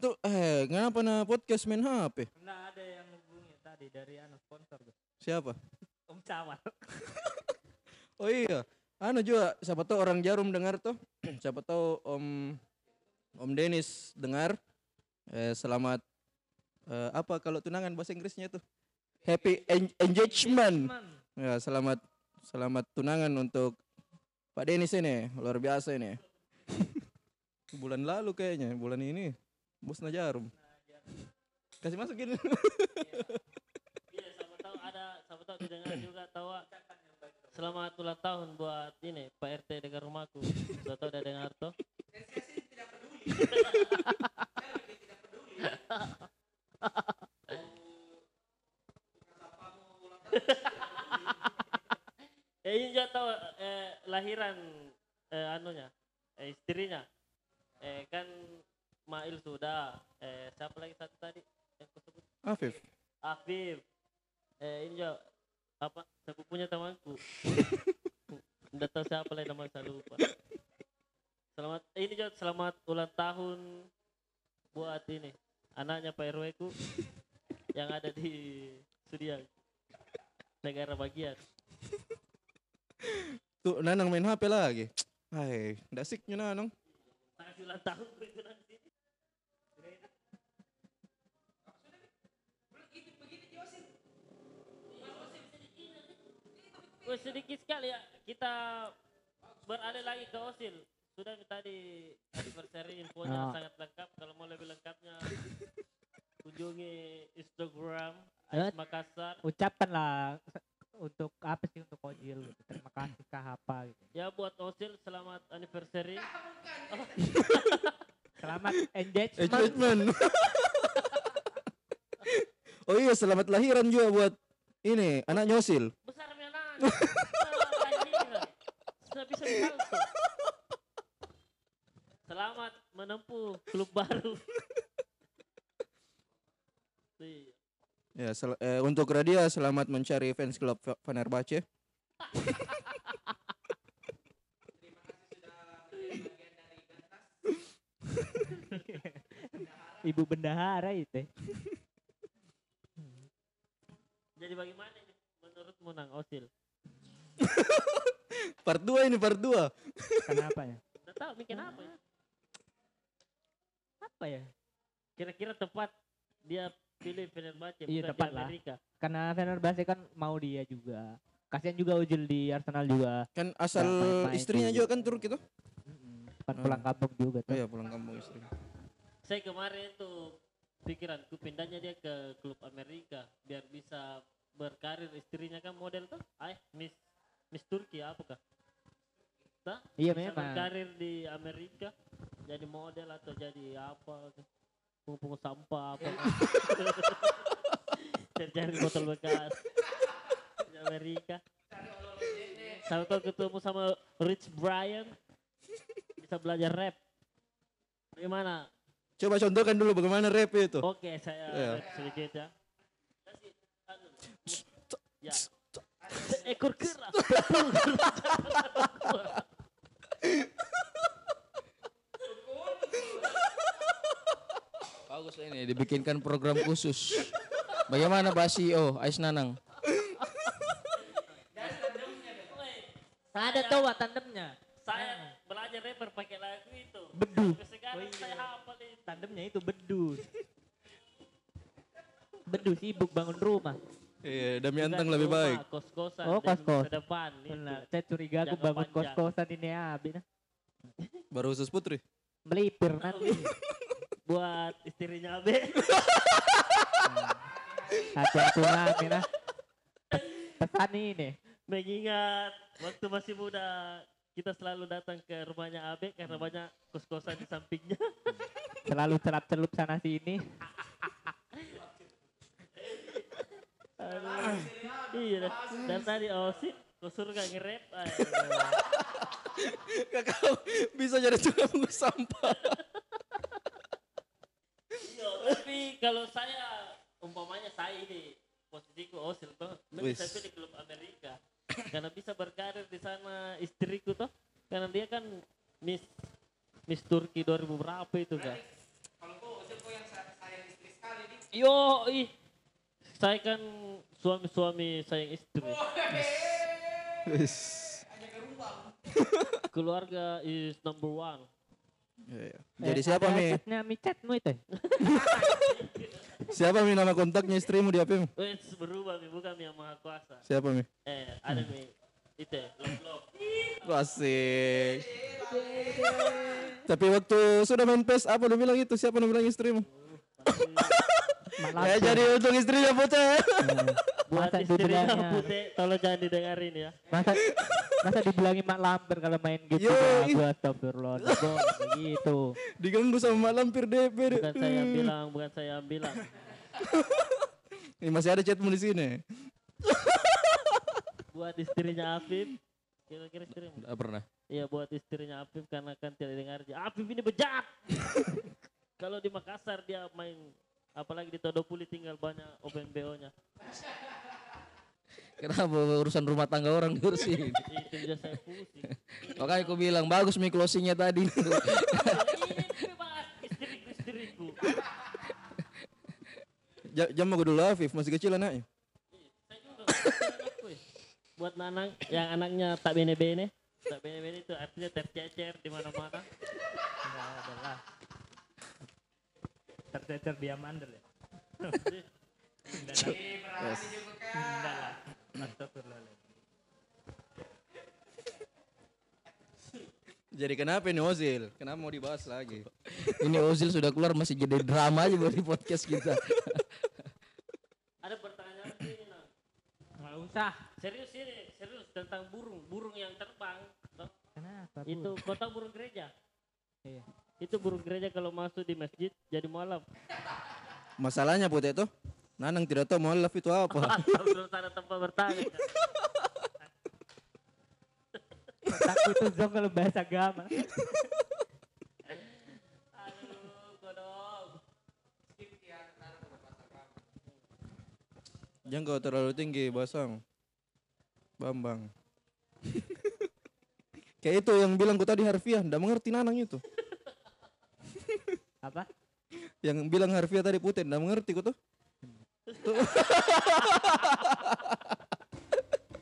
Itu eh kenapa na podcast main HP? Nah ada yang hubungi tadi dari anu sponsor tuh. Siapa? Om Camal. Oh iya, anu juga siapa tahu orang Jarum dengar tuh. siapa tahu Om Om Denis dengar. Eh, selamat eh, apa kalau tunangan bahasa Inggrisnya itu? Happy en- engagement. Ya, selamat selamat tunangan untuk Pak Denis ini, luar biasa ini. bulan lalu kayaknya, bulan ini bos Najarum. Kasih masukin. Iya, sama tahu ada, sama tahu didengar juga tahu ah, Selamat ulang tahun buat ini Pak RT dekat rumahku. Sudah tahu udah dengar toh? eh ini juga tahu eh, lahiran eh, anunya eh, istrinya Mail sudah eh, siapa lagi satu tadi yang kusebut Afif. Afif. Eh ini juga apa? Sepupunya temanku. Tidak tahu siapa lagi nama saya lupa. Selamat ini juga selamat ulang tahun buat ini anaknya Pak RW ku yang ada di Sudiang negara bagian. Tuh Nanang main HP lagi. Hai, ndak siknya Nanang. Kasih ulang tahun ku itu nanti. Oh, sedikit sekali ya kita beralih lagi ke Osil. Sudah tadi anniversary infonya Ah. sangat lengkap. Kalau mau lebih lengkapnya kunjungi Instagram Eh. Ais Makassar. Ucapkanlah untuk apa sih untuk Ojil gitu. Terima kasih kah apa gitu. Ya buat Osil selamat anniversary. Selamat engagement. Engagement. oh iya, selamat lahiran juga buat ini anak nyosil. Besar. Sudah bisa disalto. Selamat menempuh klub baru. Iya. Ya, sel- eh, untuk Radia selamat mencari fans club Fe- Fenerbahce. Ibu bendahara itu. Jadi bagaimana menurutmu Nang Osil? Part 2 ini part 2. Kenapa ya? Tidak tahu bikin apa ya? Apa ya? Kira-kira tepat dia pilih Fenerbahce Iya, tepat lah. Amerika. Karena Fenerbahce kan mau dia juga. Kasihan juga Ojil di Arsenal juga. Kan asal main-main istrinya dulu. juga kan Turki tuh. Kan Hmm. pulang kampung juga Oh tuh. iya, pulang kampung istri. Saya kemarin tuh pikiranku pindahnya dia ke klub Amerika biar bisa berkarir istrinya kan model tuh. Ay, Miss Miss Turki apakah? Nah, Iya bisa memang. berkarir di Amerika jadi model atau jadi apa pungut sampah apa cari botol bekas di Amerika sama kau ketemu sama Rich Brian bisa belajar rap gimana Coba contohkan dulu bagaimana rap itu. Oke, saya Iya. rap sedikit ya. Ya. Seekor kera. Bagus ini dibikinkan program khusus. Bagaimana Pak CEO Ais Nanang? Ada tuh tandemnya. saya belajar rapper pakai lagu itu. Bedu. Sekarang Oh iya. saya. Tandemnya itu bedu. bedu sibuk bangun rumah. Iya, demi anteng lebih rumah, baik. Kos-kosan. Oh, dan kos-kos. Ke depan. Benar. Saya curiga aku bangun kos-kosan ini habis. Nah. Baru khusus putri. Melipir nanti. Buat istrinya Abe. Hati-hati lagi nah. Pesan ini. Mengingat waktu masih muda kita selalu datang ke rumahnya Abe karena banyak kos-kosan di sampingnya. Selalu celup-celup sana sini. Iya. Dan tadi Osi, kau suruh gak nge-rap. Aduh. Kakak bisa jadi tukang sampah. Iya, tapi kalau saya umpamanya saya ini posisiku Osil tuh, lebih Wis. saya pilih klub Amerika karena bisa berkarir di sana istriku tuh, karena dia kan Miss Miss Turki 2000 berapa itu kan? Yo, ih, saya kan suami-suami sayang istri. Wis. Keluarga is number one. Iya, iya. Jadi siapa Eh, ada Mi? chatnya mi chatmu itu. Siapa mi nama kontaknya istrimu di HP-mu? Wes berubah mi bukan mi yang maha kuasa. Siapa mi? Eh ada mi itu love love. Asik. Tapi waktu sudah main PES apa lu bilang itu? Siapa lu bilang istrimu? Ya jadi untuk istrinya putih. Buat Masa istrinya dibilangnya putih tolong jangan didengarin ya. masa masa dibilangin mak lampir kalau main gitu Yo, ya gua astagfirullah begitu Diganggu sama Mak Lampir DP. Bukan saya yang bilang, bukan saya yang bilang. Ini masih ada chatmu di sini. Buat istrinya Afif, kira-kira istrimu. Nggak pernah. Iya buat istrinya Afif karena kan tidak dengar. Afif ini bejat. Kalau di Makassar dia main apalagi di Todopuli tinggal banyak open BO-nya. Kenapa urusan rumah tangga orang diurusin? Itu juga saya pusing. Makanya aku bilang bagus mi closingnya tadi. Ja- Jam aku dulu Afif, masih kecil anaknya. Anakku ya. Buat nanang yang anaknya tak bene-bene. Tak bene-bene itu artinya tercecer di mana-mana. Tercecer dia mandel ya Jadi kenapa ini Ozil? Kenapa mau dibahas lagi? Ini Ozil sudah keluar masih jadi drama aja buat di podcast kita. Ada pertanyaan sini nang. nggak usah Serius ini, serius tentang burung, burung yang terbang. Kenapa? Itu kota burung gereja. Iya. Itu burung gereja kalau masuk di masjid jadi mualaf. Masalahnya putih itu, Nanang tidak tahu mualaf itu apa. Belum ada tempat bertanya. takut tuh zong kalau bahasa agama. Jangan kau terlalu tinggi, Basang. Bambang. Kayak itu yang bilang ku tadi harfiah, ndak mengerti Nanang itu. Yang bilang harfiah tadi putih, ndak mengerti ku tuh.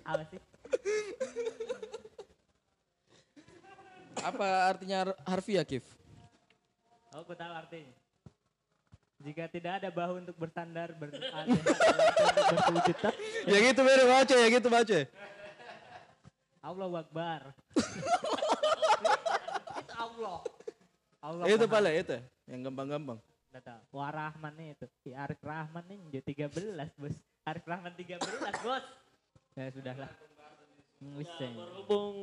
apa sih Apa artinya har- harfiah Kif? Oh, aku tahu artinya. Jika tidak ada bahu untuk bersandar, ber ada berwujud tak? Ya gitu beda baca, ya gitu baca. Allah Akbar. itu Allah. Allah. Itu pala itu, yang gampang-gampang. Wah Rahman nih itu. Si Arif Rahman nih juga 13 bos. Arif Rahman 13 bos. Ya sudahlah. Hmm, Bisa. Ya, berhubung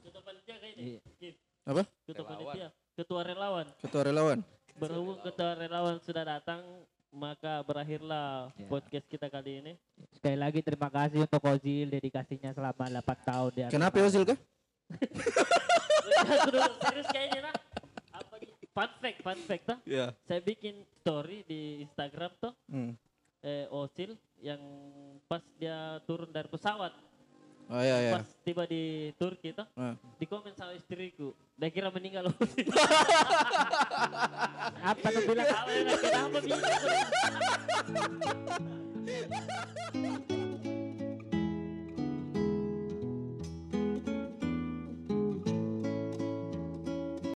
ketua panitia kayak ini. Iya. Apa? Ketua panitia, ketua relawan. Ketua relawan. Berhubung ketua relawan sudah datang, maka berakhirlah Ya. podcast kita kali ini. Sekali lagi terima kasih untuk Ozil dedikasinya selama 8 tahun di Kenapa Ozil kah? Serius kayaknya nah. Fun fact, fun fact tuh. Iya. Saya bikin story di Instagram tuh, Hmm. eh, Osil yang pas dia turun dari pesawat, Oh iya iya. pas tiba di Turki tuh, Ah. di komen sama istriku, dia kira meninggal Osil. Apa tuh bilang? Kenapa bisa?